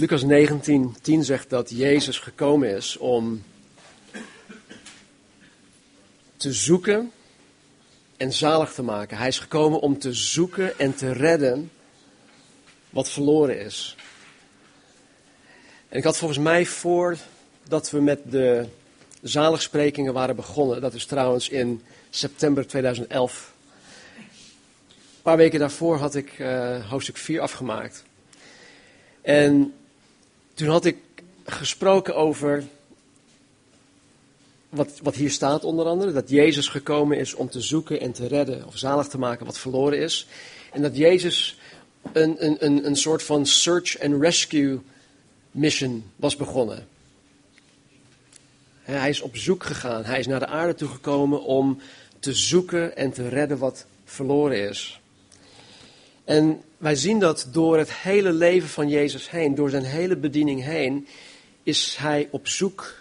Lucas 19, 10 zegt dat Jezus gekomen is om te zoeken en zalig te maken. Hij is gekomen om te zoeken en te redden wat verloren is. En ik had volgens mij voordat we met de zaligsprekingen waren begonnen, dat is trouwens in september 2011. Een paar weken daarvoor had ik uh, hoofdstuk 4 afgemaakt. En toen had ik gesproken over wat, wat hier staat onder andere, dat Jezus gekomen is om te zoeken en te redden of zalig te maken wat verloren is. En dat Jezus een, een, een, een soort van search and rescue mission was begonnen. Hij is op zoek gegaan, hij is naar de aarde toegekomen om te zoeken en te redden wat verloren is. En wij zien dat door het hele leven van Jezus heen, door zijn hele bediening heen, is hij op zoek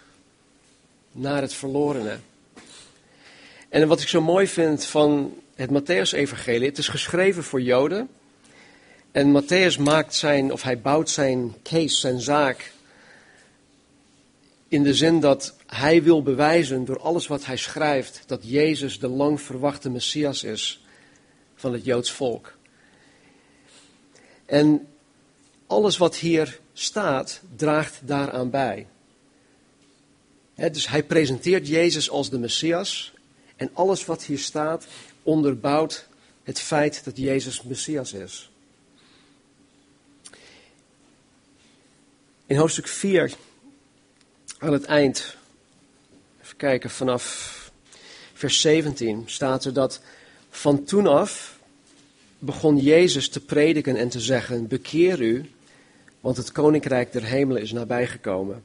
naar het verlorene. En wat ik zo mooi vind van het Matthäus-evangelie, het is geschreven voor Joden. En Matthäus maakt zijn, of hij bouwt zijn case, zijn zaak, in de zin dat hij wil bewijzen door alles wat hij schrijft, dat Jezus de lang verwachte Messias is van het Joods volk. En alles wat hier staat, draagt daaraan bij. dus hij presenteert Jezus als de Messias. En alles wat hier staat, onderbouwt het feit dat Jezus Messias is. In hoofdstuk 4, aan het eind, even kijken, vanaf vers 17, staat er dat van toen af begon Jezus te prediken en te zeggen: Bekeer u, want het koninkrijk der hemelen is nabijgekomen.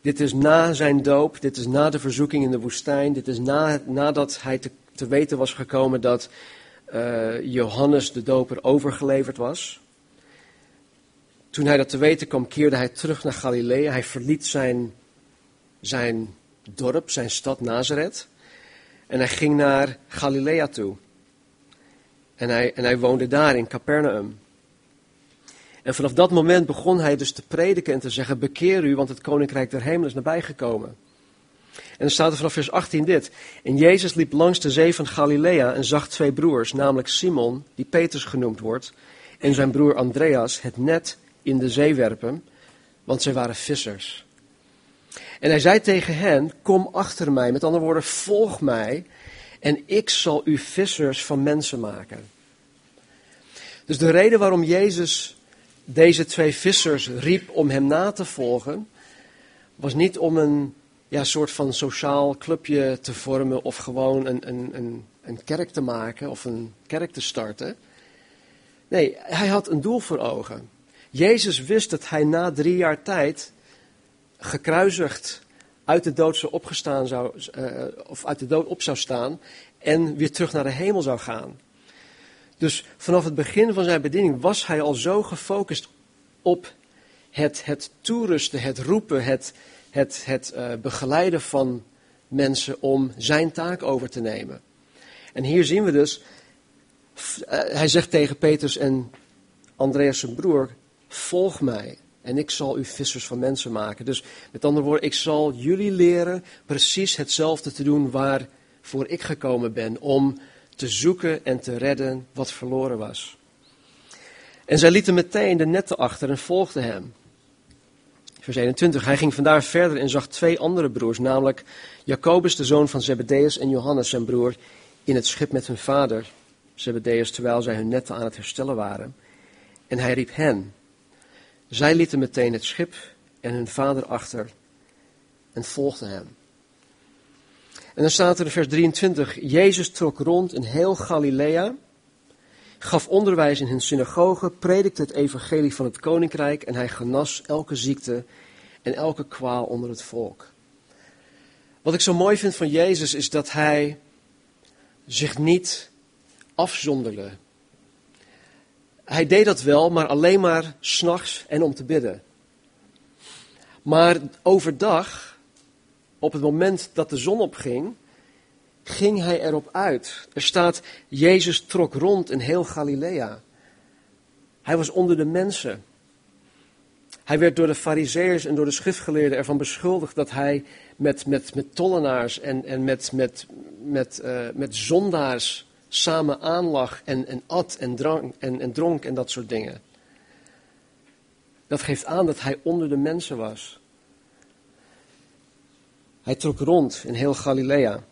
Dit is na zijn doop, dit is na de verzoeking in de woestijn, dit is na, nadat hij te, te weten was gekomen dat uh, Johannes de doper overgeleverd was. Toen hij dat te weten kwam, keerde hij terug naar Galilea. Hij verliet zijn, zijn dorp, zijn stad Nazareth. En hij ging naar Galilea toe. En hij, en hij woonde daar in Capernaum. En vanaf dat moment begon hij dus te prediken en te zeggen: Bekeer u, want het koninkrijk der hemelen is nabijgekomen. En dan staat er vanaf vers 18 dit. En Jezus liep langs de zee van Galilea en zag twee broers, namelijk Simon, die Petrus genoemd wordt, en zijn broer Andreas, het net in de zee werpen, want zij waren vissers. En hij zei tegen hen: Kom achter mij, met andere woorden, volg mij en ik zal u vissers van mensen maken. Dus de reden waarom Jezus deze twee vissers riep om hem na te volgen, was niet om een ja, soort van sociaal clubje te vormen of gewoon een, een, een, een kerk te maken of een kerk te starten. Nee, hij had een doel voor ogen. Jezus wist dat hij na drie jaar tijd gekruisigd uit de dood zou opgestaan zou, uh, of uit de dood op zou staan en weer terug naar de hemel zou gaan. Dus vanaf het begin van zijn bediening was hij al zo gefocust op het, het toerusten, het roepen, het, het, het uh, begeleiden van mensen om zijn taak over te nemen. En hier zien we dus, uh, hij zegt tegen Petrus en Andreas zijn broer, volg mij en ik zal u vissers van mensen maken. Dus met andere woorden, ik zal jullie leren precies hetzelfde te doen waarvoor ik gekomen ben, om te zoeken en te redden wat verloren was. En zij lieten meteen de netten achter en volgden hem. Vers 21. Hij ging vandaar verder en zag twee andere broers, namelijk Jacobus, de zoon van Zebedeus, en Johannes, zijn broer, in het schip met hun vader, Zebedeus, terwijl zij hun netten aan het herstellen waren. En hij riep hen. Zij lieten meteen het schip en hun vader achter en volgden hem. En dan staat er in vers 23, Jezus trok rond in heel Galilea, gaf onderwijs in hun synagogen, predikte het evangelie van het koninkrijk en hij genas elke ziekte en elke kwaal onder het volk. Wat ik zo mooi vind van Jezus is dat hij zich niet afzonderde. Hij deed dat wel, maar alleen maar s'nachts en om te bidden. Maar overdag op het moment dat de zon opging, ging hij erop uit. Er staat, Jezus trok rond in heel Galilea. Hij was onder de mensen. Hij werd door de fariseërs en door de schriftgeleerden ervan beschuldigd dat hij met, met, met tollenaars en, en met, met, met, uh, met zondaars samen aanlag en, en at en drank, en, en dronk en dat soort dingen. Dat geeft aan dat hij onder de mensen was. Hij trok rond in heel Galilea.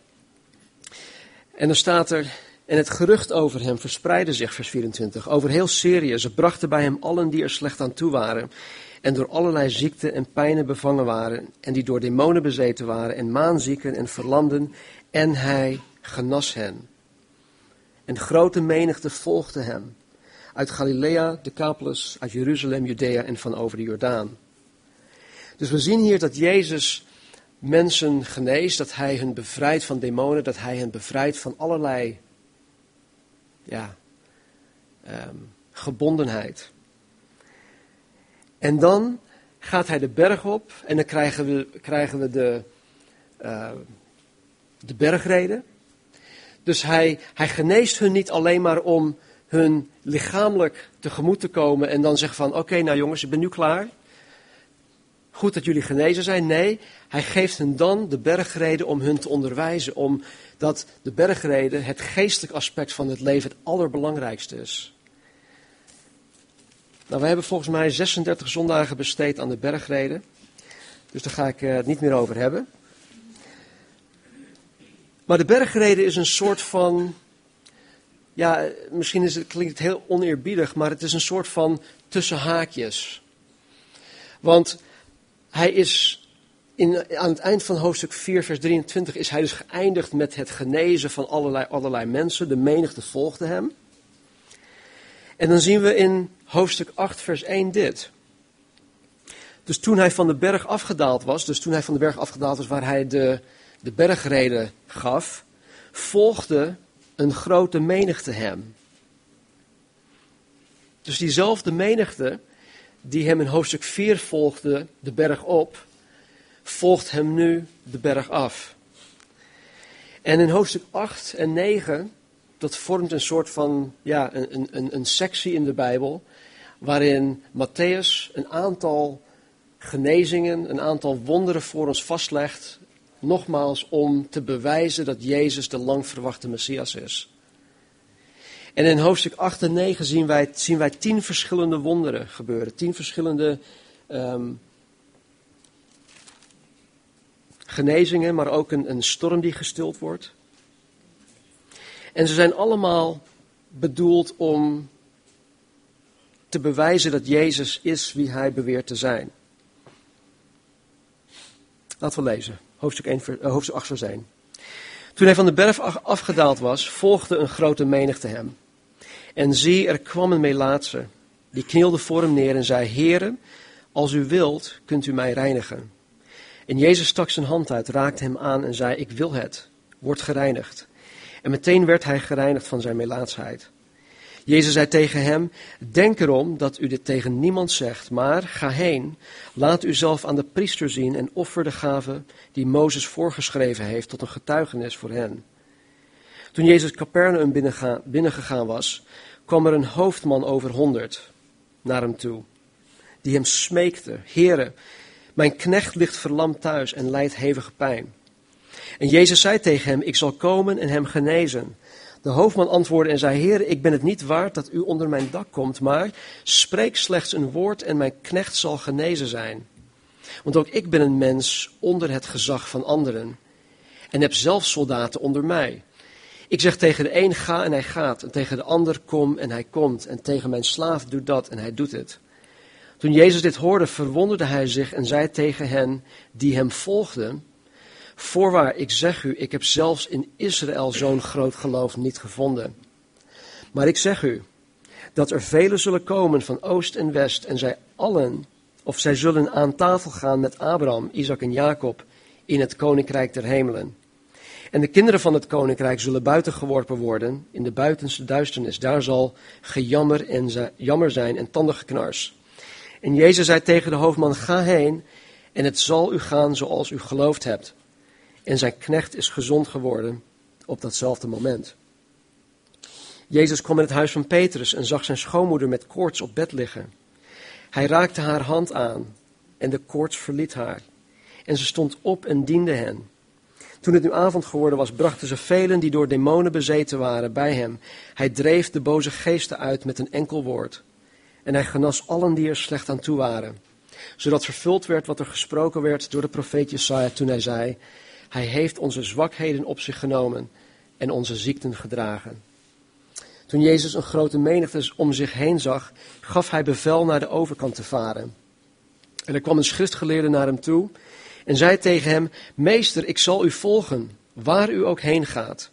En dan staat er, en het gerucht over hem verspreidde zich, vers 24, over heel Syrië. Ze brachten bij hem allen die er slecht aan toe waren en door allerlei ziekten en pijnen bevangen waren en die door demonen bezeten waren en maanzieken en verlamden en hij genas hen. En grote menigte volgde hem uit Galilea, Decapolis, uit Jeruzalem, Judea en van over de Jordaan. Dus we zien hier dat Jezus mensen geneest, dat hij hen bevrijdt van demonen, dat hij hen bevrijdt van allerlei ja, um, gebondenheid. En dan gaat hij de berg op en dan krijgen we, krijgen we de, uh, de bergreden. Dus hij, hij geneest hun niet alleen maar om hun lichamelijk tegemoet te komen en dan zeggen van oké nou jongens, ik ben nu klaar. Goed dat jullie genezen zijn. Nee, hij geeft hen dan de bergreden om hun te onderwijzen. Omdat de bergreden het geestelijk aspect van het leven het allerbelangrijkste is. Nou, we hebben volgens mij 36 zondagen besteed aan de bergreden. Dus daar ga ik eh, het niet meer over hebben. Maar de bergreden is een soort van. Ja, misschien is het, klinkt het heel oneerbiedig, maar het is een soort van tussen haakjes. Want hij is in, aan het eind van hoofdstuk 4, vers 23, is hij dus geëindigd met het genezen van allerlei, allerlei mensen. De menigte volgde hem. En dan zien we in hoofdstuk 8, vers 1 dit. Dus toen hij van de berg afgedaald was, dus toen hij van de berg afgedaald was waar hij de, de bergreden gaf, volgde een grote menigte hem. Dus diezelfde menigte die hem in hoofdstuk 4 volgde, de berg op, volgt hem nu de berg af. En in hoofdstuk 8 en 9, dat vormt een soort van, ja, een, een, een sectie in de Bijbel, waarin Matthäus een aantal genezingen, een aantal wonderen voor ons vastlegt, nogmaals om te bewijzen dat Jezus de lang verwachte Messias is. En in hoofdstuk 8 en 9 zien wij, zien wij tien verschillende wonderen gebeuren. Tien verschillende um, genezingen, maar ook een, een storm die gestild wordt. En ze zijn allemaal bedoeld om te bewijzen dat Jezus is wie hij beweert te zijn. Laten we lezen, hoofdstuk, 1, uh, hoofdstuk 8 vers 1. Toen hij van de berg afgedaald was, volgde een grote menigte hem. En zie, er kwam een melaatse, die knielde voor hem neer en zei, Heere, als u wilt, kunt u mij reinigen. En Jezus stak zijn hand uit, raakte hem aan en zei, ik wil het, word gereinigd. En meteen werd hij gereinigd van zijn melaatsheid. Jezus zei tegen hem: Denk erom dat u dit tegen niemand zegt, maar ga heen, laat u zelf aan de priester zien en offer de gave die Mozes voorgeschreven heeft tot een getuigenis voor hen. Toen Jezus Capernaum binnengegaan was, kwam er een hoofdman over honderd naar hem toe, die hem smeekte: Heere, mijn knecht ligt verlamd thuis en lijdt hevige pijn. En Jezus zei tegen hem: Ik zal komen en hem genezen. De hoofdman antwoordde en zei: Heer, ik ben het niet waard dat u onder mijn dak komt, maar spreek slechts een woord en mijn knecht zal genezen zijn. Want ook ik ben een mens onder het gezag van anderen en heb zelf soldaten onder mij. Ik zeg tegen de een ga en hij gaat, en tegen de ander kom en hij komt, en tegen mijn slaaf doe dat en hij doet het. Toen Jezus dit hoorde, verwonderde hij zich en zei tegen hen die hem volgden: Voorwaar, ik zeg u, ik heb zelfs in Israël zo'n groot geloof niet gevonden. Maar ik zeg u, dat er velen zullen komen van oost en west en zij allen, of zij zullen aan tafel gaan met Abraham, Isaac en Jacob in het koninkrijk der hemelen. En de kinderen van het koninkrijk zullen buiten geworpen worden in de buitenste duisternis. Daar zal gejammer en jammer zijn en tandengeknars. En Jezus zei tegen de hoofdman, ga heen en het zal u gaan zoals u geloofd hebt. En zijn knecht is gezond geworden op datzelfde moment. Jezus kwam in het huis van Petrus en zag zijn schoonmoeder met koorts op bed liggen. Hij raakte haar hand aan en de koorts verliet haar. En ze stond op en diende hen. Toen het nu avond geworden was, brachten ze velen die door demonen bezeten waren bij hem. Hij dreef de boze geesten uit met een enkel woord. En hij genas allen die er slecht aan toe waren. Zodat vervuld werd wat er gesproken werd door de profeet Jesaja toen hij zei, hij heeft onze zwakheden op zich genomen en onze ziekten gedragen. Toen Jezus een grote menigte om zich heen zag, gaf hij bevel naar de overkant te varen. En er kwam een schriftgeleerde naar hem toe en zei tegen hem: Meester, ik zal u volgen, waar u ook heen gaat.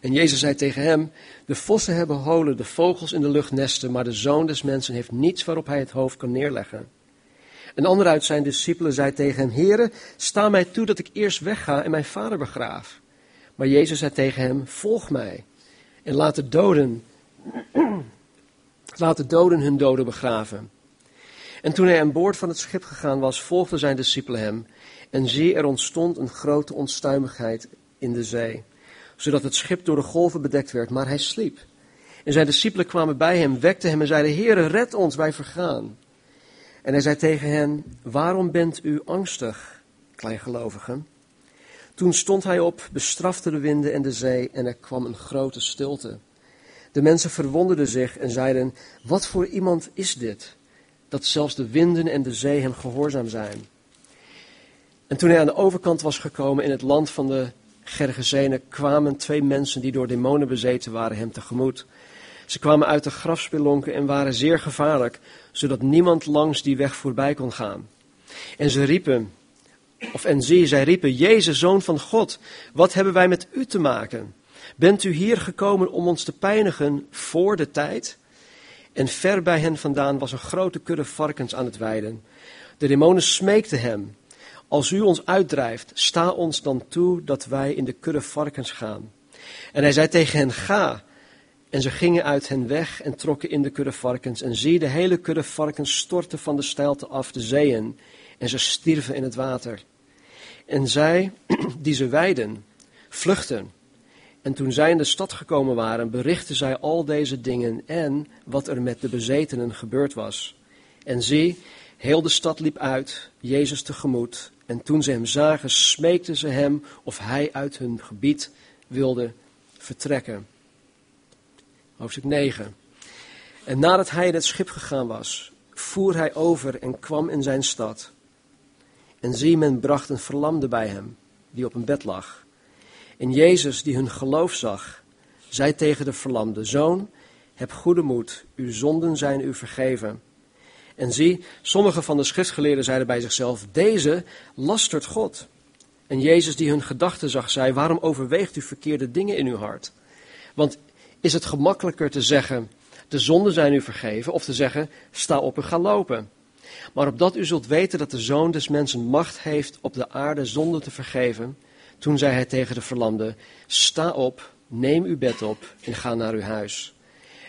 En Jezus zei tegen hem: De vossen hebben holen, de vogels in de lucht nesten, maar de zoon des mensen heeft niets waarop hij het hoofd kan neerleggen. Een ander uit zijn discipelen zei tegen hem: Heere, sta mij toe dat ik eerst wegga en mijn vader begraaf. Maar Jezus zei tegen hem: Volg mij en laat de doden, laat de doden hun doden begraven. En toen hij aan boord van het schip gegaan was, volgden zijn discipelen hem. En zie, er ontstond een grote onstuimigheid in de zee, zodat het schip door de golven bedekt werd, maar hij sliep. En zijn discipelen kwamen bij hem, wekten hem en zeiden, Heere, red ons, wij vergaan. En hij zei tegen hen, waarom bent u angstig, kleingelovigen? Toen stond hij op, bestrafte de winden en de zee en er kwam een grote stilte. De mensen verwonderden zich en zeiden, wat voor iemand is dit, dat zelfs de winden en de zee hem gehoorzaam zijn? En toen hij aan de overkant was gekomen in het land van de Gergesenen, kwamen twee mensen die door demonen bezeten waren hem tegemoet. Ze kwamen uit de grafspelonken en waren zeer gevaarlijk, zodat niemand langs die weg voorbij kon gaan. En ze riepen, of en zie, zij riepen, Jezus, Zoon van God, wat hebben wij met u te maken? Bent u hier gekomen om ons te pijnigen voor de tijd? En ver bij hen vandaan was een grote kudde varkens aan het weiden. De demonen smeekten hem, als u ons uitdrijft, sta ons dan toe dat wij in de kudde varkens gaan. En hij zei tegen hen, ga. En ze gingen uit hen weg en trokken in de kudde varkens. En zie, de hele kudde varkens stortten van de steilte af de zeeën. En ze stierven in het water. En zij, die ze weiden, vluchten. En toen zij in de stad gekomen waren, berichtten zij al deze dingen en wat er met de bezetenen gebeurd was. En zie, heel de stad liep uit, Jezus tegemoet. En toen ze hem zagen, smeekten ze hem of hij uit hun gebied wilde vertrekken. Hoofdstuk 9. En nadat hij in het schip gegaan was, voer hij over en kwam in zijn stad. En zie, men bracht een verlamde bij hem, die op een bed lag. En Jezus, die hun geloof zag, zei tegen de verlamde, Zoon, heb goede moed, uw zonden zijn u vergeven. En zie, sommige van de schriftgeleerden zeiden bij zichzelf, deze lastert God. En Jezus, die hun gedachten zag, zei, waarom overweegt u verkeerde dingen in uw hart? Want is het gemakkelijker te zeggen, de zonden zijn u vergeven, of te zeggen, sta op en ga lopen? Maar opdat u zult weten dat de Zoon des Mensen macht heeft op de aarde zonde te vergeven, toen zei hij tegen de verlamde, sta op, neem uw bed op en ga naar uw huis.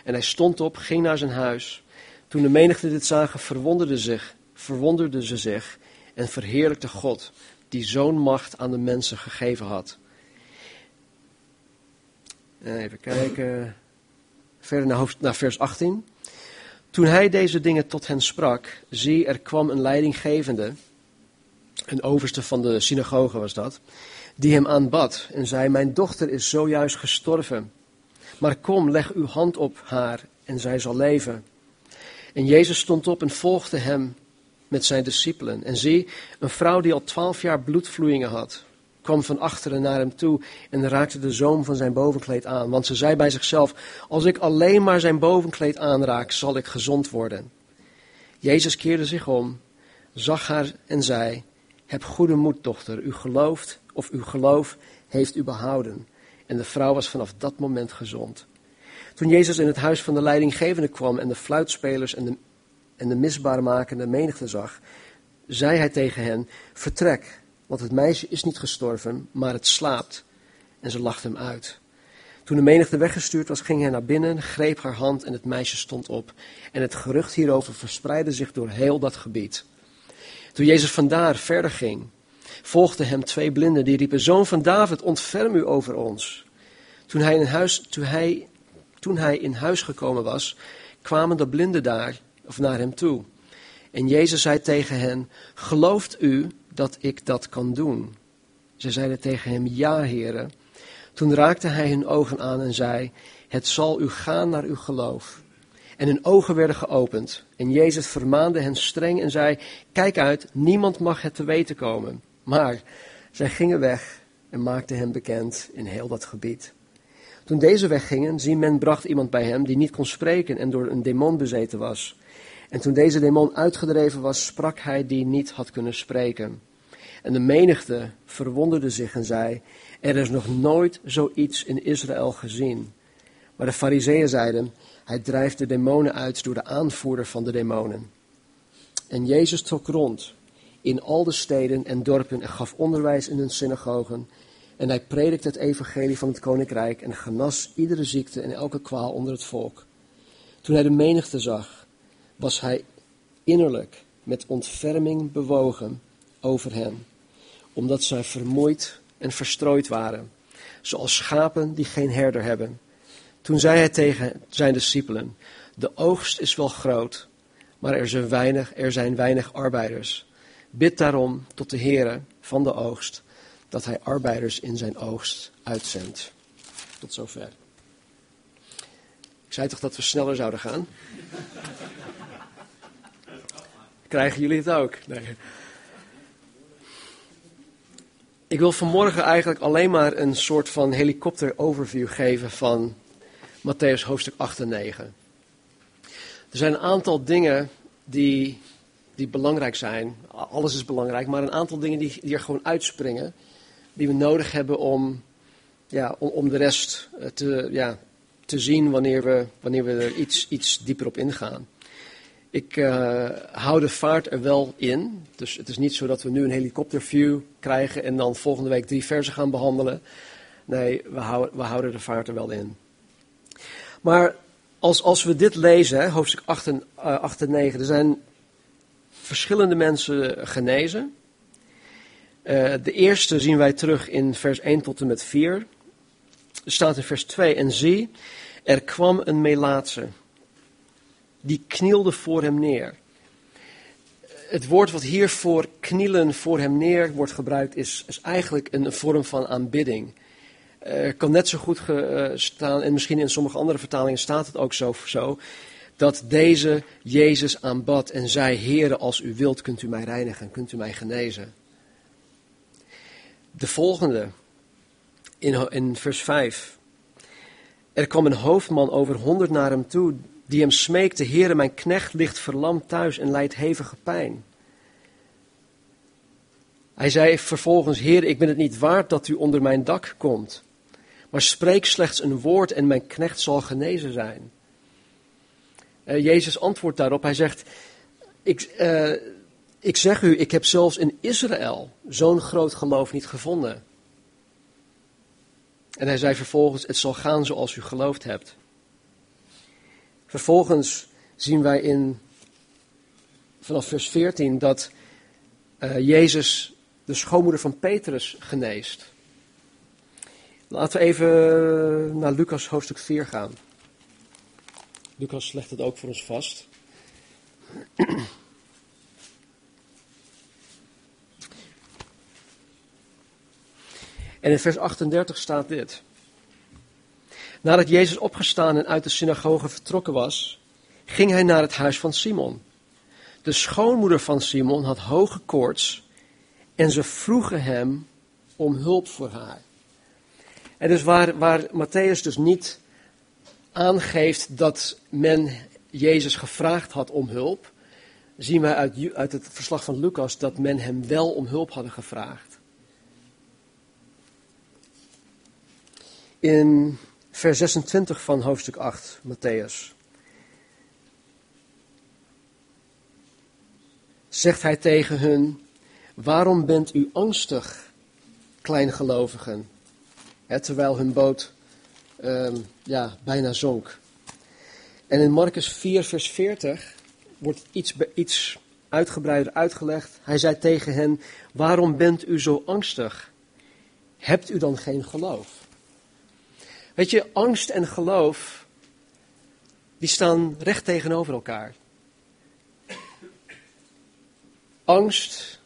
En hij stond op, ging naar zijn huis. Toen de menigte dit zagen, verwonderden, zich, verwonderden ze zich en verheerlijkte God, die zo'n macht aan de mensen gegeven had. Even kijken. Verder naar, hoofd, naar vers 18. Toen hij deze dingen tot hen sprak, zie, er kwam een leidinggevende, een overste van de synagoge was dat, die hem aanbad en zei, mijn dochter is zojuist gestorven, maar kom, leg uw hand op haar en zij zal leven. En Jezus stond op en volgde hem met zijn discipelen. En zie, een vrouw die al twaalf jaar bloedvloeien had, kwam van achteren naar hem toe en raakte de zoom van zijn bovenkleed aan. Want ze zei bij zichzelf, als ik alleen maar zijn bovenkleed aanraak, zal ik gezond worden. Jezus keerde zich om, zag haar en zei, heb goede moed, dochter, u gelooft of uw geloof heeft u behouden. En de vrouw was vanaf dat moment gezond. Toen Jezus in het huis van de leidinggevende kwam en de fluitspelers en de, en de misbaarmakende menigte zag, zei hij tegen hen, vertrek, want het meisje is niet gestorven, maar het slaapt. En ze lachten hem uit. Toen de menigte weggestuurd was, ging hij naar binnen, greep haar hand en het meisje stond op. En het gerucht hierover verspreidde zich door heel dat gebied. Toen Jezus vandaar verder ging, volgden hem twee blinden die riepen, Zoon van David, ontferm u over ons. Toen hij in huis, toen hij toen hij in huis gekomen was, kwamen de blinden daar, of naar hem toe. En Jezus zei tegen hen, gelooft u dat ik dat kan doen? Ze zeiden tegen hem, ja, heren. Toen raakte hij hun ogen aan en zei, het zal u gaan naar uw geloof. En hun ogen werden geopend. En Jezus vermaande hen streng en zei, kijk uit, niemand mag het te weten komen. Maar zij gingen weg en maakten hem bekend in heel dat gebied. Toen deze weggingen, zie men bracht iemand bij hem die niet kon spreken en door een demon bezeten was. En toen deze demon uitgedreven was, sprak hij die niet had kunnen spreken. En de menigte verwonderde zich en zei, er is nog nooit zoiets in Israël gezien. Maar de fariseeën zeiden, hij drijft de demonen uit door de aanvoerder van de demonen. En Jezus trok rond in al de steden en dorpen en gaf onderwijs in hun synagogen. En hij predikte het evangelie van het koninkrijk en genas iedere ziekte en elke kwaal onder het volk. Toen hij de menigte zag, was hij innerlijk met ontferming bewogen over hen, omdat zij vermoeid en verstrooid waren, zoals schapen die geen herder hebben. Toen zei hij tegen zijn discipelen, de oogst is wel groot, maar er zijn weinig, er zijn weinig arbeiders. Bid daarom tot de Heere van de oogst, dat hij arbeiders in zijn oogst uitzendt. Tot zover. Ik zei toch dat we sneller zouden gaan? Krijgen jullie het ook? Ik wil vanmorgen eigenlijk alleen maar een soort van helikopter-overview geven van Matthäus hoofdstuk 8 en 9. Er zijn een aantal dingen die, die belangrijk zijn. Alles is belangrijk, maar een aantal dingen die, die er gewoon uitspringen. Die we nodig hebben om, ja, om, om de rest eh, te, ja, te zien wanneer we, wanneer we er iets, iets dieper op ingaan. Ik uh, hou de vaart er wel in. Dus het is niet zo dat we nu een helikopterview krijgen en dan volgende week drie versen gaan behandelen. Nee, we houden, we houden de vaart er wel in. Maar als, als we dit lezen, hoofdstuk 8 en, uh, 8 en 9, er zijn verschillende mensen genezen. Uh, de eerste zien wij terug in vers 1 tot en met 4. Er staat in vers 2, en zie, er kwam een Melaatse die knielde voor hem neer. Het woord wat hier voor knielen voor hem neer wordt gebruikt is, eigenlijk een vorm van aanbidding. Uh, kan net zo goed uh, staan, en misschien in sommige andere vertalingen staat het ook zo, zo, dat deze Jezus aanbad en zei, Heere, als u wilt, kunt u mij reinigen, kunt u mij genezen. De volgende, in, in vers 5. Er kwam een hoofdman over honderd naar hem toe, die hem smeekte, Heere, mijn knecht ligt verlamd thuis en lijdt hevige pijn. Hij zei vervolgens, Heer, ik ben het niet waard dat u onder mijn dak komt, maar spreek slechts een woord en mijn knecht zal genezen zijn. Uh, Jezus antwoordt daarop, hij zegt, ik, uh, ik zeg u, ik heb zelfs in Israël zo'n groot geloof niet gevonden. En hij zei vervolgens, het zal gaan zoals u geloofd hebt. Vervolgens zien wij in, vanaf vers 14 dat uh, Jezus de schoonmoeder van Petrus geneest. Laten we even naar Lucas hoofdstuk 4 gaan. Lucas legt het ook voor ons vast. En in vers 38 staat dit. Nadat Jezus opgestaan en uit de synagoge vertrokken was, ging hij naar het huis van Simon. De schoonmoeder van Simon had hoge koorts en ze vroegen hem om hulp voor haar. En dus waar, waar Matthäus dus niet aangeeft dat men Jezus gevraagd had om hulp, zien wij uit, uit het verslag van Lucas dat men hem wel om hulp hadden gevraagd. In vers 26 van hoofdstuk 8, Matthäus. Zegt hij tegen hun, waarom bent u angstig, kleingelovigen? Terwijl hun boot um, ja, bijna zonk. En in Marcus 4, vers 40 wordt iets, iets uitgebreider uitgelegd. Hij zei tegen hen, waarom bent u zo angstig? Hebt u dan geen geloof? Weet je, angst en geloof, die staan recht tegenover elkaar. Angst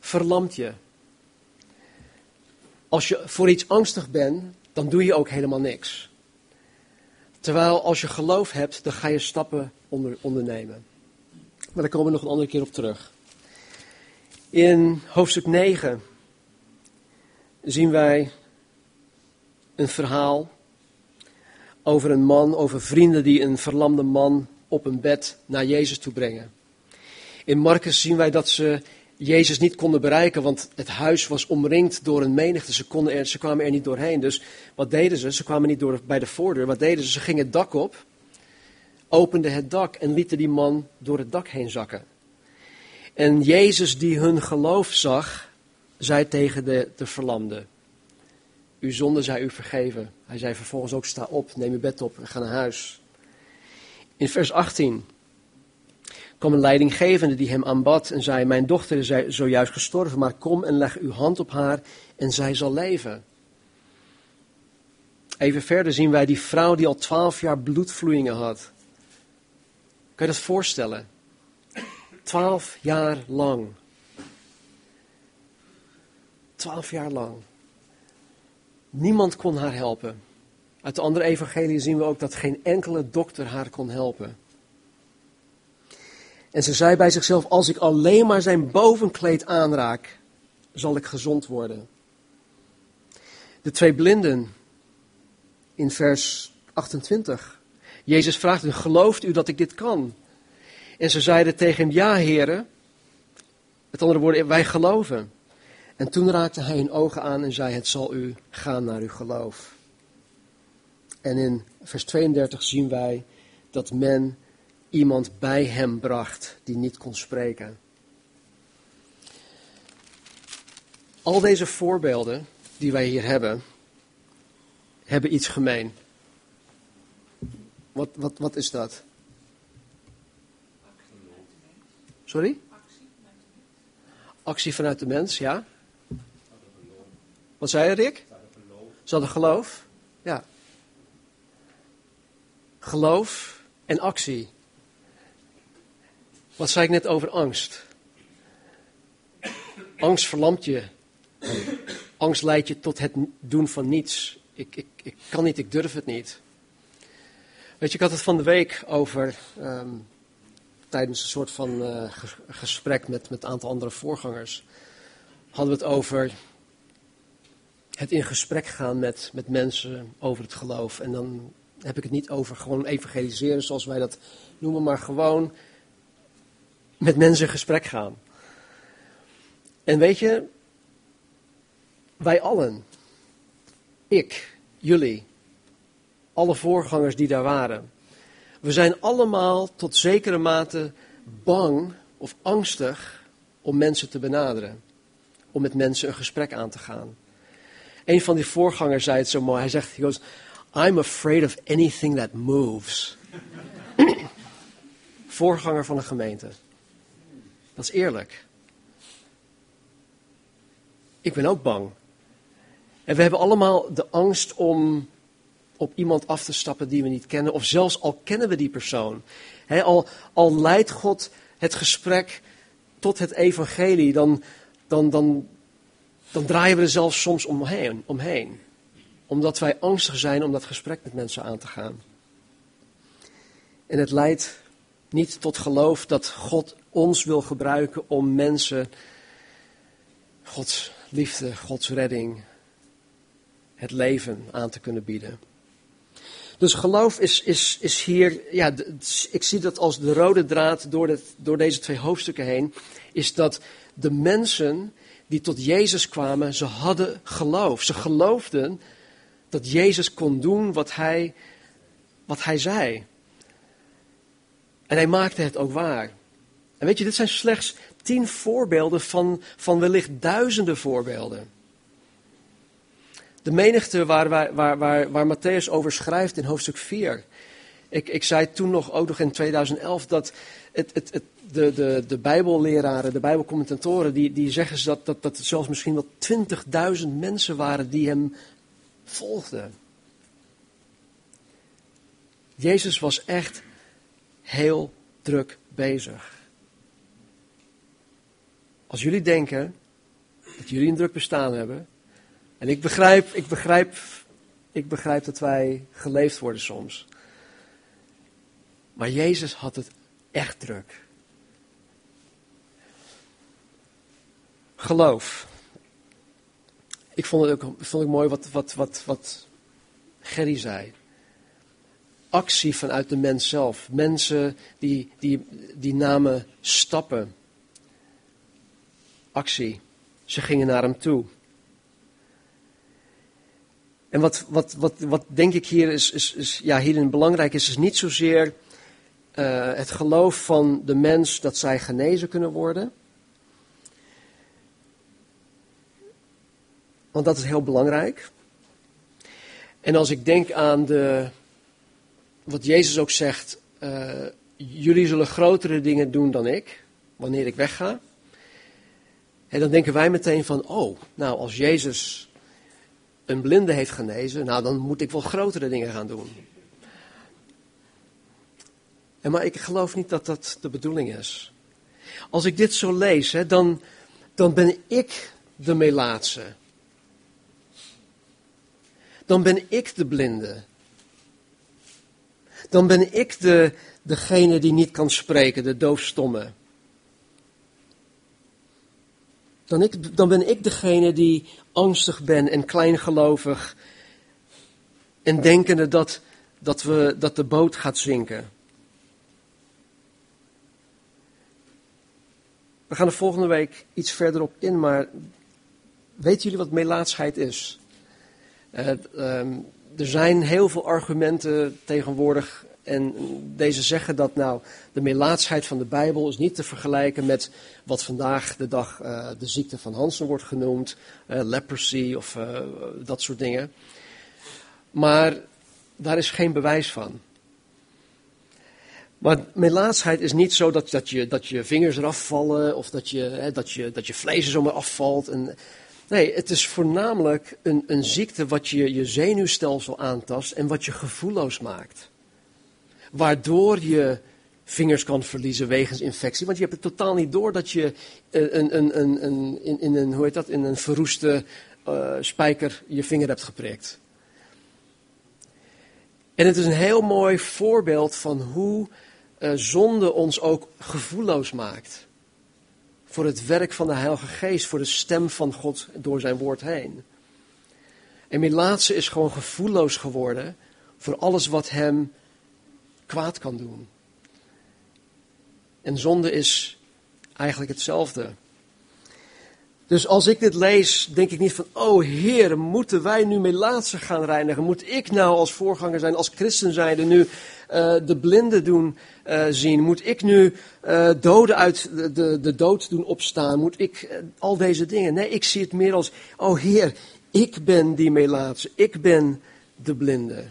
verlamt je. Als je voor iets angstig bent, dan doe je ook helemaal niks. Terwijl als je geloof hebt, dan ga je stappen onder, ondernemen. Maar daar komen we nog een andere keer op terug. In hoofdstuk 9 zien wij een verhaal over een man, over vrienden die een verlamde man op een bed naar Jezus toe brengen. In Marcus zien wij dat ze Jezus niet konden bereiken, want het huis was omringd door een menigte. Ze, konden er, ze kwamen er niet doorheen. Dus wat deden ze? Ze kwamen niet door bij de voordeur. Wat deden ze? Ze gingen het dak op, openden het dak en lieten die man door het dak heen zakken. En Jezus, die hun geloof zag, zei tegen de, de verlamde: Uw zonde zij u vergeven. Hij zei vervolgens ook: Sta op, neem je bed op en ga naar huis. In vers 18 kwam een leidinggevende die hem aanbad en zei: Mijn dochter is zojuist gestorven, maar kom en leg uw hand op haar en zij zal leven. Even verder zien wij die vrouw die al twaalf jaar bloedvloeien had. Kan je dat voorstellen? Twaalf jaar lang. Twaalf jaar lang. Niemand kon haar helpen. Uit de andere evangelie zien we ook dat geen enkele dokter haar kon helpen. En ze zei bij zichzelf: Als ik alleen maar zijn bovenkleed aanraak, zal ik gezond worden. De twee blinden in vers 28. Jezus vraagt hen: Gelooft u dat ik dit kan? En ze zeiden tegen hem: Ja, heren. Met andere woorden, wij geloven. En toen raakte hij hun ogen aan en zei: Het zal u gaan naar uw geloof. En in vers 32 zien wij dat men iemand bij hem bracht die niet kon spreken. Al deze voorbeelden die wij hier hebben, hebben iets gemeen. Wat, wat, wat is dat? Sorry? Actie vanuit de mens, ja. Wat zei je, Rick? Ze hadden geloof. Ja. Geloof en actie. Wat zei ik net over angst? Angst verlamt je. Angst leidt je tot het doen van niets. Ik, ik, ik kan niet, ik durf het niet. Weet je, ik had het van de week over, ehm, tijdens een soort van uh, gesprek met, met een aantal andere voorgangers, hadden we het over het in gesprek gaan met, met mensen over het geloof. En dan heb ik het niet over gewoon evangeliseren zoals wij dat noemen, maar gewoon met mensen in gesprek gaan. En weet je, wij allen, ik, jullie, alle voorgangers die daar waren, we zijn allemaal tot zekere mate bang of angstig om mensen te benaderen, om met mensen een gesprek aan te gaan. Een van die voorgangers zei het zo mooi. Hij zegt, he goes, I'm afraid of anything that moves. Voorganger van een gemeente. Dat is eerlijk. Ik ben ook bang. En we hebben allemaal de angst om op iemand af te stappen die we niet kennen. Of zelfs al kennen we die persoon. al, al leidt God het gesprek tot het evangelie, dan, dan, dan, dan draaien we er zelfs soms omheen. Omdat wij angstig zijn om dat gesprek met mensen aan te gaan. En het leidt niet tot geloof dat God ons wil gebruiken om mensen Gods liefde, Gods redding, het leven aan te kunnen bieden. Dus geloof is, is, is hier, ja, ik zie dat als de rode draad door, door deze twee hoofdstukken heen, is dat de mensen die tot Jezus kwamen, ze hadden geloof. Ze geloofden dat Jezus kon doen wat hij, wat hij zei. En hij maakte het ook waar. En weet je, dit zijn slechts tien voorbeelden van, van wellicht duizenden voorbeelden. De menigte waar, waar, waar, waar, waar Matthäus over schrijft in hoofdstuk 4. Ik, ik zei toen nog, ook nog in 2011, dat het, het, het, de, de, de Bijbelleraren, de Bijbelcommentatoren, die, die zeggen dat, dat, dat het zelfs misschien wel 20.000 mensen waren die hem volgden. Jezus was echt heel druk bezig. als jullie denken dat jullie een druk bestaan hebben, en ik begrijp, ik begrijp, ik begrijp dat wij geleefd worden soms. Maar Jezus had het echt druk. Geloof. Ik vond het ook vond ik mooi wat, wat, wat, wat Gerry zei. Actie vanuit de mens zelf. Mensen die, die, die namen stappen. Actie. Ze gingen naar hem toe. En wat, wat, wat, wat denk ik hier is, is, is ja, hierin belangrijk is, is niet zozeer uh, het geloof van de mens dat zij genezen kunnen worden. Want dat is heel belangrijk. En als ik denk aan de, wat Jezus ook zegt, uh, jullie zullen grotere dingen doen dan ik, wanneer ik wegga. En dan denken wij meteen van, oh, nou als Jezus een blinde heeft genezen, nou dan moet ik wel grotere dingen gaan doen. Maar ik geloof niet dat dat de bedoeling is. Als ik dit zo lees, dan, dan ben ik de melaatse. Dan ben ik de blinde. Dan ben ik de, degene die niet kan spreken, de doofstomme. Dan, ik, dan ben ik degene die angstig ben en kleingelovig. En denkende dat, dat, we, dat de boot gaat zinken. We gaan er volgende week iets verder op in, maar weten jullie wat melaatsheid is? Uh, er zijn heel veel argumenten tegenwoordig en deze zeggen dat nou de melaatsheid van de Bijbel is niet te vergelijken met wat vandaag de dag uh, de ziekte van Hansen wordt genoemd, uh, leprosy of dat soort dingen. Maar daar is geen bewijs van. Maar melaatsheid is niet zo dat, dat, je, dat je vingers eraf vallen of dat je, hè, dat je, dat je vlees er zomaar afvalt. En, nee, het is voornamelijk een, een ziekte wat je, je zenuwstelsel aantast en wat je gevoelloos maakt. Waardoor je vingers kan verliezen wegens infectie. Want je hebt het totaal niet door dat je een, een, een, een, in, in, een, hoe heet dat, in een verroeste uh, spijker je vinger hebt geprikt. En het is een heel mooi voorbeeld van hoe uh, zonde ons ook gevoelloos maakt. Voor het werk van de Heilige Geest, voor de stem van God door zijn woord heen. En Melaatse is gewoon gevoelloos geworden voor alles wat hem kwaad kan doen. En zonde is eigenlijk hetzelfde. Dus als ik dit lees, denk ik niet van, oh Heer, moeten wij nu Melaatse gaan reinigen? Moet ik nou als voorganger zijn, als christen zijnde nu uh, de blinden doen uh, zien? Moet ik nu uh, doden uit de, de, de, dood doen opstaan? Moet ik al deze dingen? Nee, ik zie het meer als, oh Heer, ik ben die Melaatse, ik ben de blinde.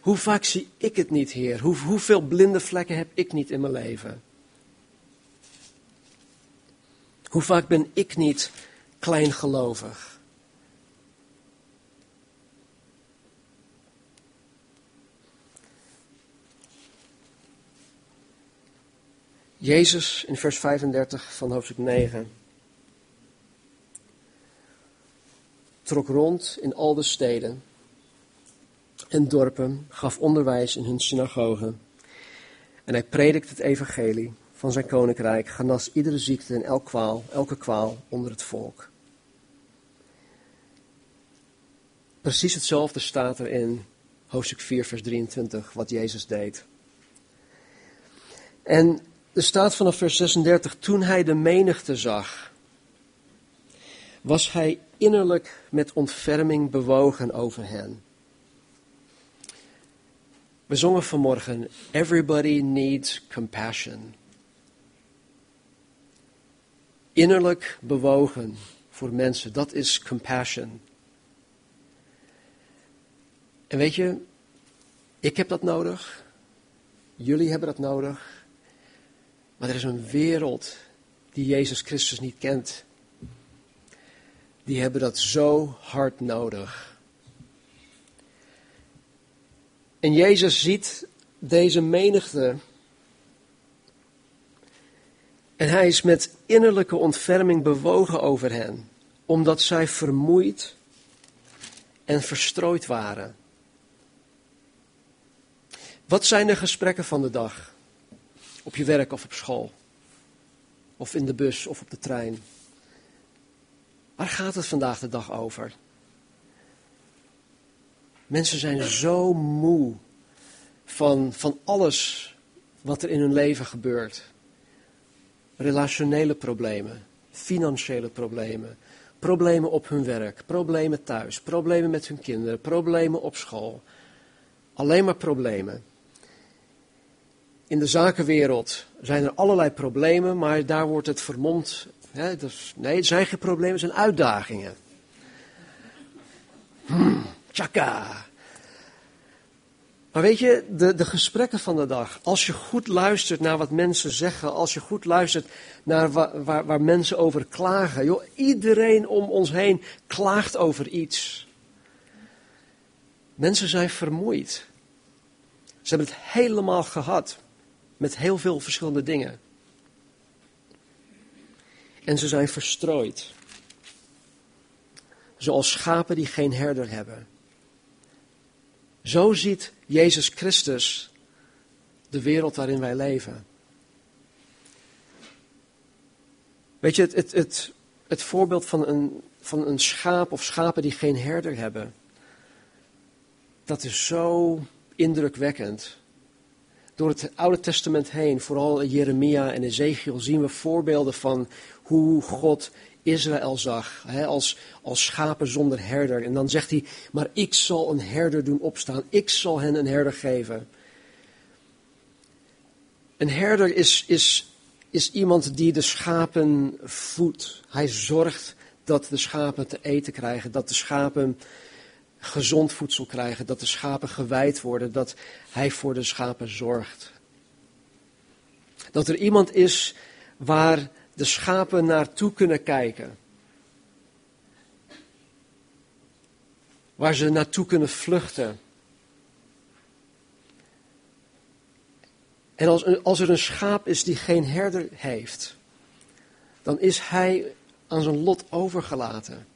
Hoe vaak zie ik het niet, Heer? Hoe, hoeveel blinde vlekken heb ik niet in mijn leven? Hoe vaak ben ik niet kleingelovig? Jezus in vers 35 van hoofdstuk 9 trok rond in al de steden en dorpen, gaf onderwijs in hun synagogen. En hij predikte het evangelie van zijn koninkrijk, genas iedere ziekte en elk kwaal, elke kwaal onder het volk. Precies hetzelfde staat er in hoofdstuk 4, vers 23, wat Jezus deed. En er staat vanaf vers 36, toen hij de menigte zag, was hij innerlijk met ontferming bewogen over hen. We zongen vanmorgen, everybody needs compassion. Innerlijk bewogen voor mensen, dat is compassion. En weet je, ik heb dat nodig. Jullie hebben dat nodig. Maar er is een wereld die Jezus Christus niet kent. Die hebben dat zo hard nodig. En Jezus ziet deze menigte. En hij is met innerlijke ontferming bewogen over hen, omdat zij vermoeid en verstrooid waren. Wat zijn de gesprekken van de dag? Op je werk of op school? Of in de bus of op de trein? Waar gaat het vandaag de dag over? Mensen zijn zo moe van, van alles wat er in hun leven gebeurt. Relationele problemen, financiële problemen, problemen op hun werk, problemen thuis, problemen met hun kinderen, problemen op school. Alleen maar problemen. In de zakenwereld zijn er allerlei problemen, maar daar wordt het vermomd. Hè, dus, nee, het zijn geen problemen, het zijn uitdagingen. Hmm. Maar weet je, de, de gesprekken van de dag, als je goed luistert naar wat mensen zeggen, als je goed luistert naar waar, waar, mensen over klagen. Joh, iedereen om ons heen klaagt over iets. Mensen zijn vermoeid. Ze hebben het helemaal gehad met heel veel verschillende dingen. En ze zijn verstrooid. Zoals schapen die geen herder hebben. Zo ziet Jezus Christus de wereld waarin wij leven. Weet je, het, het, het, het voorbeeld van een, van een schaap of schapen die geen herder hebben, dat is zo indrukwekkend. Door het Oude Testament heen, vooral Jeremia en Ezekiel, zien we voorbeelden van hoe God Israël zag, hè, als, als schapen zonder herder. En dan zegt hij, maar ik zal een herder doen opstaan, ik zal hen een herder geven. Een herder is, is, is iemand die de schapen voedt. Hij zorgt dat de schapen te eten krijgen, dat de schapen gezond voedsel krijgen, dat de schapen gewijd worden, dat hij voor de schapen zorgt. Dat er iemand is waar de schapen naartoe kunnen kijken. Waar ze naartoe kunnen vluchten. En als, als er een schaap is die geen herder heeft, dan is hij aan zijn lot overgelaten.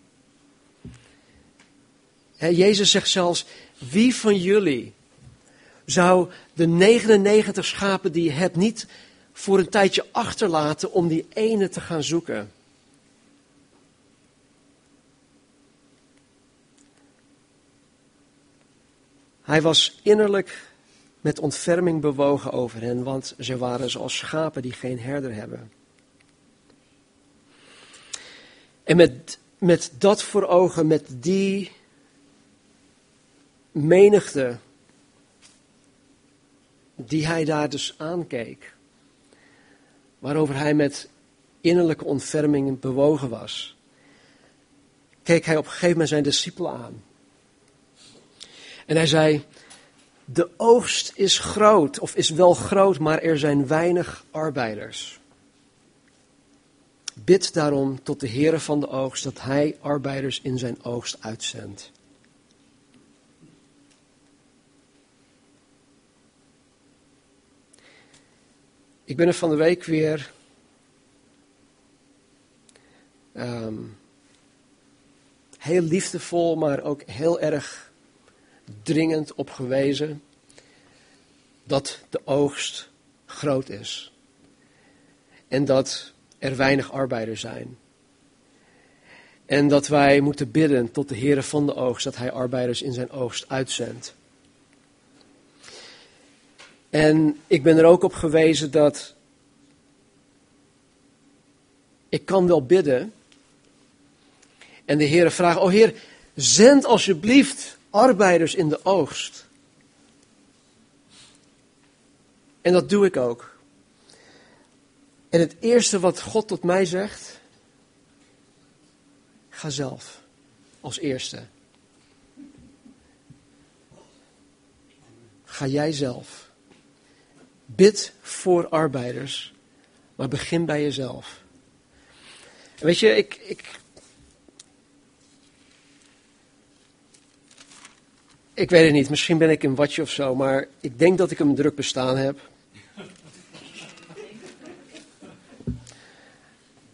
Jezus zegt zelfs, wie van jullie zou de 99 schapen die je hebt niet voor een tijdje achterlaten om die ene te gaan zoeken. Hij was innerlijk met ontferming bewogen over hen, want ze waren zoals schapen die geen herder hebben. En met, met dat voor ogen, met die menigte die hij daar dus aankeek, waarover hij met innerlijke ontferming bewogen was, keek hij op een gegeven moment zijn discipelen aan. En hij zei, de oogst is groot, of is wel groot, maar er zijn weinig arbeiders. Bid daarom tot de Heere van de oogst dat hij arbeiders in zijn oogst uitzendt. Ik ben er van de week weer um, heel liefdevol, maar ook heel erg dringend op gewezen dat de oogst groot is. En dat er weinig arbeiders zijn. En dat wij moeten bidden tot de Heere van de oogst dat Hij arbeiders in zijn oogst uitzendt. En ik ben er ook op gewezen dat ik kan wel bidden. En de Heer vraagt, oh Heer, zend alsjeblieft arbeiders in de oogst. En dat doe ik ook. En het eerste wat God tot mij zegt, ga zelf als eerste. Ga jij zelf. Bid voor arbeiders, maar begin bij jezelf. weet je, ik, ik, ik weet het niet, misschien ben ik een watje of zo, maar ik denk dat ik een druk bestaan heb.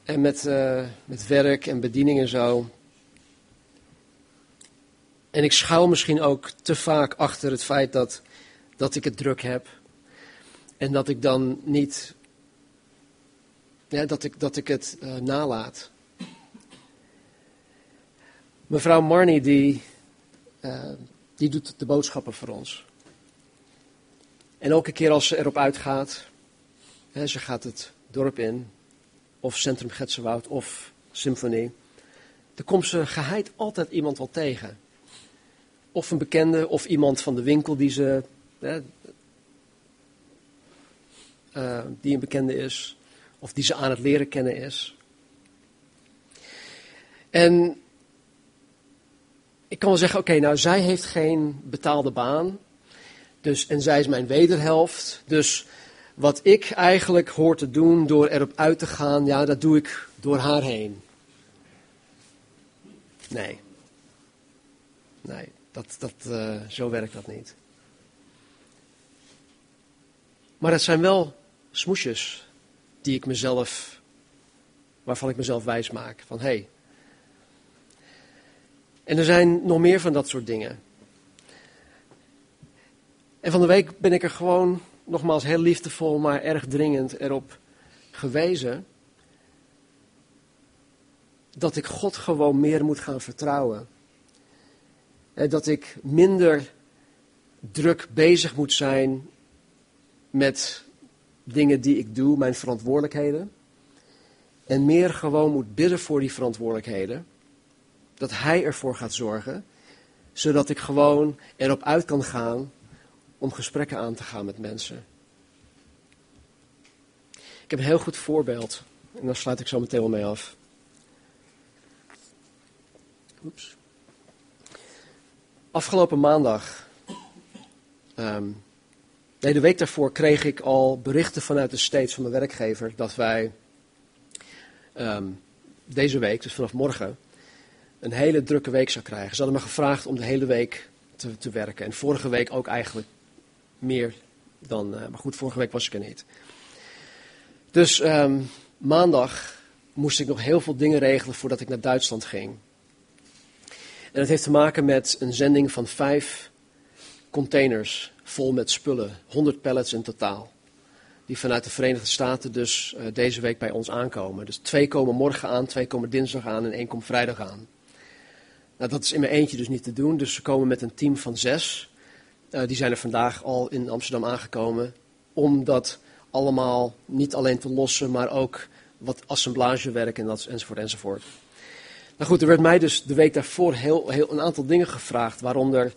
En met, uh, met werk en bediening en zo. En ik schouw misschien ook te vaak achter het feit dat, dat ik het druk heb. En dat ik dan niet. Ja, dat, ik, dat ik het uh, nalaat. Mevrouw Marnie, die, uh, die doet de boodschappen voor ons. En elke keer als ze erop uitgaat, hè, ze gaat het dorp in, of Centrum Getsenwoud, of Symfonie, dan komt ze geheid altijd iemand wel tegen. Of een bekende, of iemand van de winkel die ze, hè, uh, die een bekende is, of die ze aan het leren kennen is. En ik kan wel zeggen, oké, nou zij heeft geen betaalde baan. Dus, en zij is mijn wederhelft. Dus wat ik eigenlijk hoor te doen door erop uit te gaan, ja, dat doe ik door haar heen. Nee. Nee, dat, dat, uh, zo werkt dat niet. Maar het zijn wel smoesjes die ik mezelf, waarvan ik mezelf wijs maak. Van hé, hey, en er zijn nog meer van dat soort dingen. En van de week ben ik er gewoon, nogmaals heel liefdevol, maar erg dringend erop gewezen. Dat ik God gewoon meer moet gaan vertrouwen. En dat ik minder druk bezig moet zijn met dingen die ik doe, mijn verantwoordelijkheden. En meer gewoon moet bidden voor die verantwoordelijkheden dat Hij ervoor gaat zorgen, zodat ik gewoon erop uit kan gaan om gesprekken aan te gaan met mensen. Ik heb een heel goed voorbeeld en daar sluit ik zo meteen wel mee af. Oeps. Afgelopen maandag, um, nee, de week daarvoor kreeg ik al berichten vanuit de States van mijn werkgever dat wij um, deze week, dus vanaf morgen, een hele drukke week zou krijgen. Ze hadden me gevraagd om de hele week te, werken. En vorige week ook eigenlijk meer dan. Uh, maar goed, vorige week was ik er niet. Dus um, maandag moest ik nog heel veel dingen regelen voordat ik naar Duitsland ging. En dat heeft te maken met een zending van vijf containers vol met spullen. 100 pallets in totaal. Die vanuit de Verenigde Staten dus uh, deze week bij ons aankomen. Dus twee komen morgen aan, twee komen dinsdag aan en één komt vrijdag aan. Nou, dat is in mijn eentje dus niet te doen. Dus ze komen met een team van zes. Uh, die zijn er vandaag al in Amsterdam aangekomen. Om dat allemaal niet alleen te lossen, maar ook wat assemblagewerk en dat, enzovoort enzovoort. Nou goed, er werd mij dus de week daarvoor heel, heel een aantal dingen gevraagd. Waaronder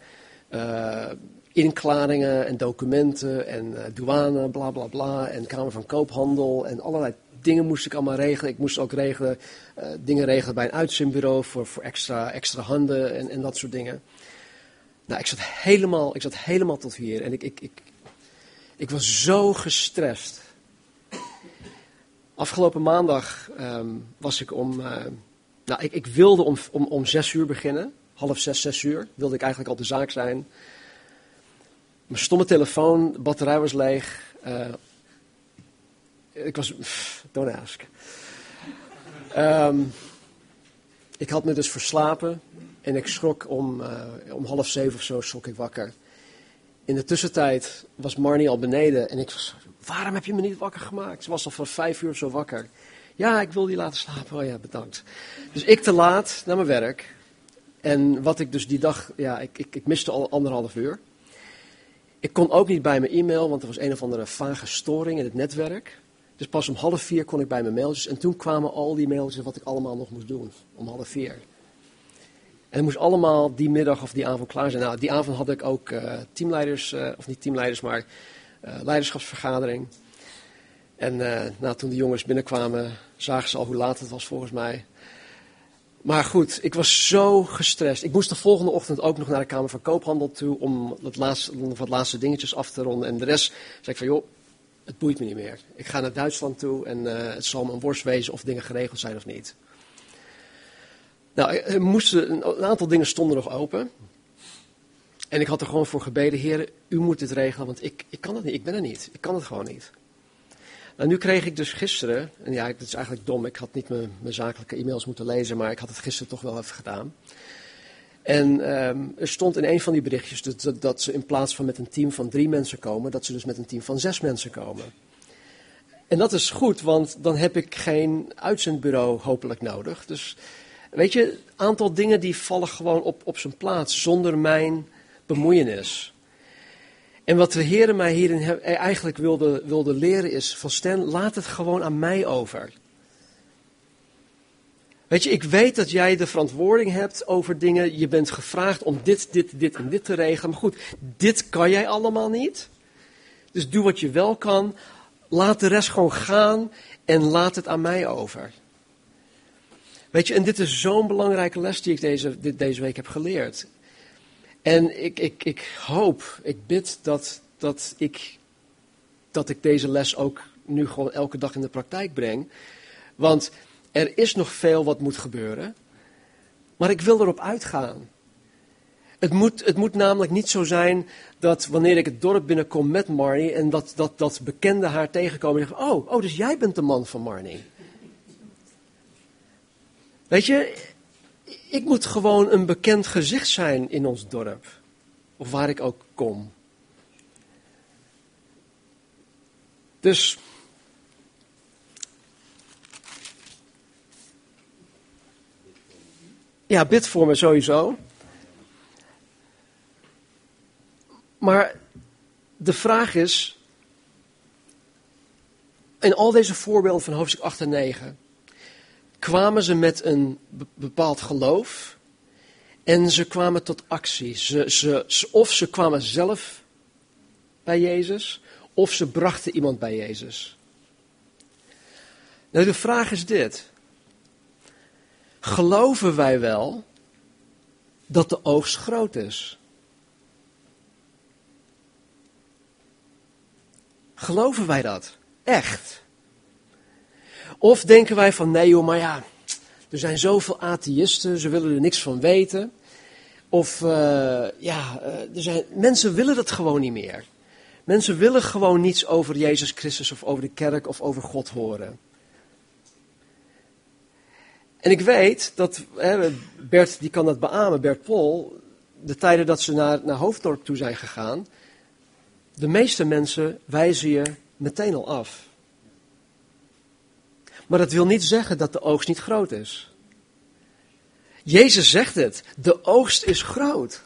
uh, inklaringen en documenten en uh, douane, bla bla bla. En Kamer van Koophandel en allerlei dingen moest ik allemaal regelen. Ik moest ook regelen, uh, dingen regelen bij een uitzendbureau voor, voor extra, extra handen en, en dat soort dingen. Nou, ik zat helemaal, ik zat helemaal tot hier en ik, ik, ik, ik was zo gestrest. Afgelopen maandag um, was ik om, uh, nou, ik, ik wilde om, om, om zes uur beginnen. Half zes, zes uur wilde ik eigenlijk al de zaak zijn. Mijn stomme telefoon, de batterij was leeg. Uh, ik was, don't ask. Um, ik had me dus verslapen en ik schrok om, uh, om half zeven of zo schrok ik wakker. In de tussentijd was Marnie al beneden en ik was, waarom heb je me niet wakker gemaakt? Ze was al van vijf uur zo wakker. Ja, ik wil die laten slapen. Oh ja, bedankt. Dus ik te laat naar mijn werk. En wat ik dus die dag, ja, ik, ik, ik miste al anderhalf uur. Ik kon ook niet bij mijn e-mail, want er was een of andere vage storing in het netwerk. Dus pas om half vier kon ik bij mijn mailtjes. En toen kwamen al die mailtjes wat ik allemaal nog moest doen. Om half vier. En het moest allemaal die middag of die avond klaar zijn. Nou, die avond had ik ook uh, teamleiders, uh, of niet teamleiders, maar uh, leiderschapsvergadering. En nou, toen de jongens binnenkwamen, zagen ze al hoe laat het was volgens mij. Maar goed, ik was zo gestrest. Ik moest de volgende ochtend ook nog naar de Kamer van Koophandel toe om het laatste, wat laatste dingetjes af te ronden. En de rest zei ik van, joh, het boeit me niet meer. Ik ga naar Duitsland toe en uh, het zal me een worst wezen of dingen geregeld zijn of niet. Nou, er moesten, een aantal dingen stonden nog open. En ik had er gewoon voor gebeden, heren, u moet dit regelen, want ik, ik kan het niet, ik ben er niet. Ik kan het gewoon niet. Nou, nu kreeg ik dus gisteren, en ja, het is eigenlijk dom, ik had niet mijn, mijn zakelijke e-mails moeten lezen, maar ik had het gisteren toch wel even gedaan. En ehm, er stond in een van die berichtjes dat, dat, ze in plaats van met een team van drie mensen komen, dat ze dus met een team van zes mensen komen. En dat is goed, want dan heb ik geen uitzendbureau hopelijk nodig. Dus weet je, een aantal dingen die vallen gewoon op, op zijn plaats zonder mijn bemoeienis. En wat de Heer mij hierin eigenlijk wilde, wilde leren is: van Stan, laat het gewoon aan mij over. Weet je, ik weet dat jij de verantwoording hebt over dingen. Je bent gevraagd om dit, dit, dit en dit te regelen. Maar goed, dit kan jij allemaal niet. Dus doe wat je wel kan. Laat de rest gewoon gaan en laat het aan mij over. Weet je, en dit is zo'n belangrijke les die ik deze, dit, deze week heb geleerd. En ik, ik, ik hoop, ik bid dat, dat, ik, dat ik deze les ook nu gewoon elke dag in de praktijk breng. Want er is nog veel wat moet gebeuren. Maar ik wil erop uitgaan. Het moet, het moet namelijk niet zo zijn dat wanneer ik het dorp binnenkom met Marnie en dat, dat, dat bekenden haar tegenkomen en zeggen, oh, oh, dus jij bent de man van Marnie. Weet je, ik moet gewoon een bekend gezicht zijn in ons dorp. Of waar ik ook kom. Dus. Ja, bid voor me sowieso. Maar de vraag is. In al deze voorbeelden van hoofdstuk 8 en 9 kwamen ze met een bepaald geloof en ze kwamen tot actie. Ze, ze, of ze kwamen zelf bij Jezus, of ze brachten iemand bij Jezus. Nou, de vraag is dit. Geloven wij wel dat de oogst groot is? Geloven wij dat? Echt? Of denken wij van nee joh, maar ja, er zijn zoveel atheïsten, ze willen er niks van weten. Of uh, ja, uh, er zijn, mensen willen dat gewoon niet meer. Mensen willen gewoon niets over Jezus Christus of over de kerk of over God horen. En ik weet dat, hè, Bert die kan dat beamen, Bert Pol, de tijden dat ze naar, naar Hoofddorp toe zijn gegaan, de meeste mensen wijzen je meteen al af. Maar dat wil niet zeggen dat de oogst niet groot is. Jezus zegt het, de oogst is groot.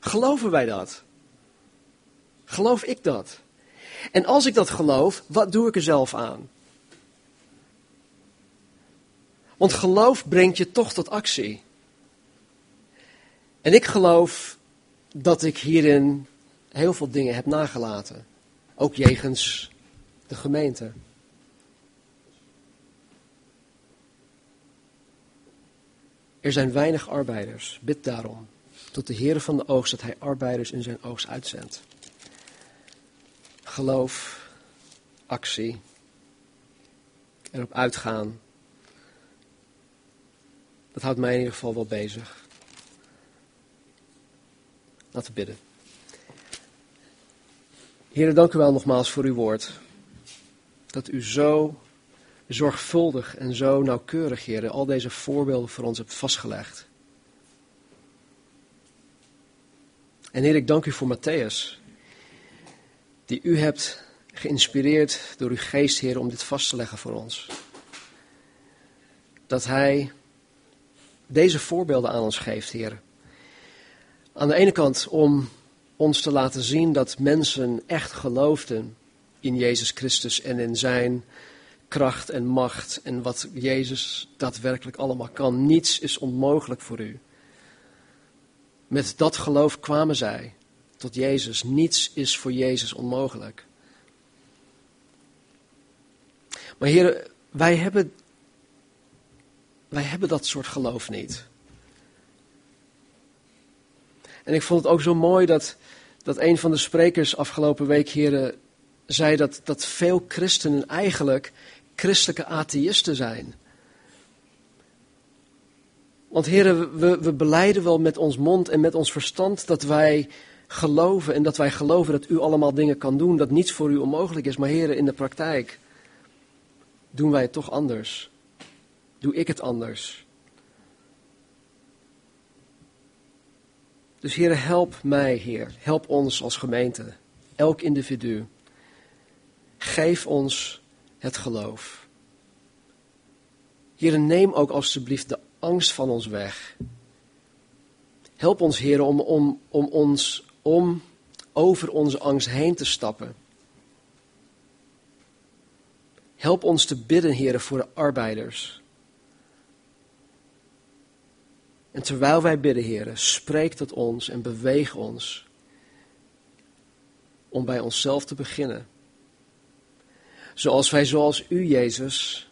Geloven wij dat? Geloof ik dat? En als ik dat geloof, wat doe ik er zelf aan? Want geloof brengt je toch tot actie. En ik geloof dat ik hierin heel veel dingen heb nagelaten. Ook jegens de gemeente. Er zijn weinig arbeiders. Bid daarom tot de Heer van de oogst dat hij arbeiders in zijn oogst uitzendt. Geloof, actie, erop uitgaan. Dat houdt mij in ieder geval wel bezig. Laten we bidden. Heer, dank u wel nogmaals voor uw woord. Dat u zo zorgvuldig en zo nauwkeurig, Heer, al deze voorbeelden voor ons hebt vastgelegd. En Heer, ik dank u voor Matthäus, die u hebt geïnspireerd door uw geest, Heer, om dit vast te leggen voor ons. Dat hij deze voorbeelden aan ons geeft, Heer. Aan de ene kant om ons te laten zien dat mensen echt geloofden in Jezus Christus en in zijn kracht en macht en wat Jezus daadwerkelijk allemaal kan. Niets is onmogelijk voor u. Met dat geloof kwamen zij tot Jezus. Niets is voor Jezus onmogelijk. Maar heren, wij hebben, wij hebben dat soort geloof niet. En ik vond het ook zo mooi dat, dat een van de sprekers afgelopen week, heren, zei dat, dat veel christenen eigenlijk christelijke atheïsten zijn. Want heren, we, we beleiden wel met ons mond en met ons verstand dat wij geloven en dat wij geloven dat u allemaal dingen kan doen, dat niets voor u onmogelijk is. Maar heren, in de praktijk doen wij het toch anders. Doe ik het anders. Dus heren, help mij, Heer. Help ons als gemeente. Elk individu. Geef ons het geloof. Heren, neem ook alstublieft de angst van ons weg. Help ons, Heer, om, om, om, ons, om over onze angst heen te stappen. Help ons te bidden, Heer, voor de arbeiders. En terwijl wij bidden, Heer, spreek tot ons en beweeg ons om bij onszelf te beginnen. Zoals wij, zoals u, Jezus,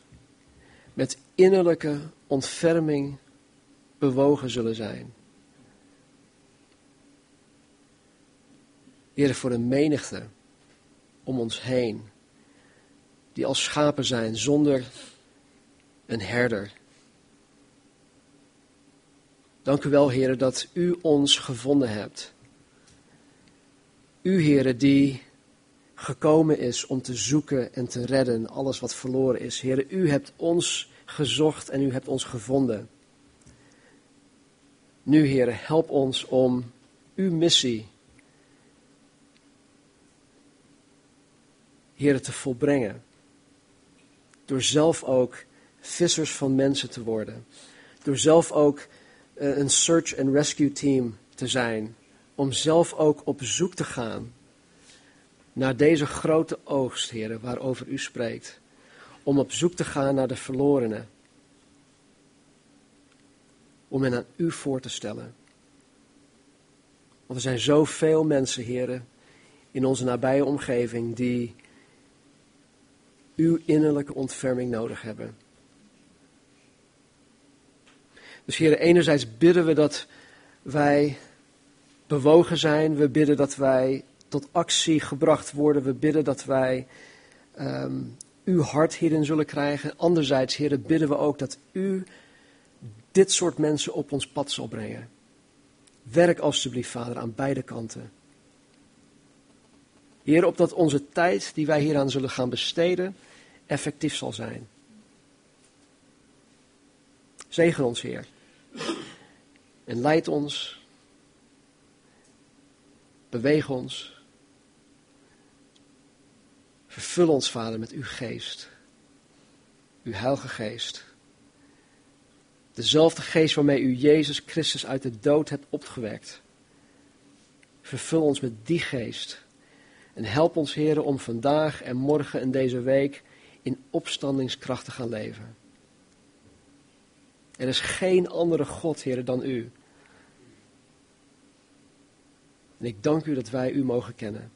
met innerlijke ontferming bewogen zullen zijn. Heer, voor de menigte om ons heen, die als schapen zijn zonder een herder. Dank u wel, Heer, dat u ons gevonden hebt. U, Heer, die gekomen is om te zoeken en te redden alles wat verloren is. Heer, u hebt ons gezocht en u hebt ons gevonden. Nu, Heer, help ons om uw missie, Heer, te volbrengen. Door zelf ook vissers van mensen te worden. Door zelf ook eh, een search and rescue team te zijn. Om zelf ook op zoek te gaan naar deze grote oogst, Heer, waarover u spreekt. Om op zoek te gaan naar de verlorenen. Om hen aan u voor te stellen. Want er zijn zoveel mensen, heren, in onze nabije omgeving die uw innerlijke ontferming nodig hebben. Dus heren, enerzijds bidden we dat wij bewogen zijn. We bidden dat wij tot actie gebracht worden. We bidden dat wij um, uw hart hierin zullen krijgen. Anderzijds, heren, bidden we ook dat u dit soort mensen op ons pad zal brengen. Werk alstublieft, Vader, aan beide kanten. Heer, opdat onze tijd die wij hieraan zullen gaan besteden, effectief zal zijn. Zegen ons, Heer. En leid ons. Beweeg ons. Vervul ons, Vader, met uw geest. Uw heilige geest. Dezelfde geest waarmee u Jezus Christus uit de dood hebt opgewekt. Vervul ons met die geest. En help ons, Heer, om vandaag en morgen en deze week in opstandingskracht te gaan leven. Er is geen andere God, Heer, dan u. En ik dank u dat wij u mogen kennen.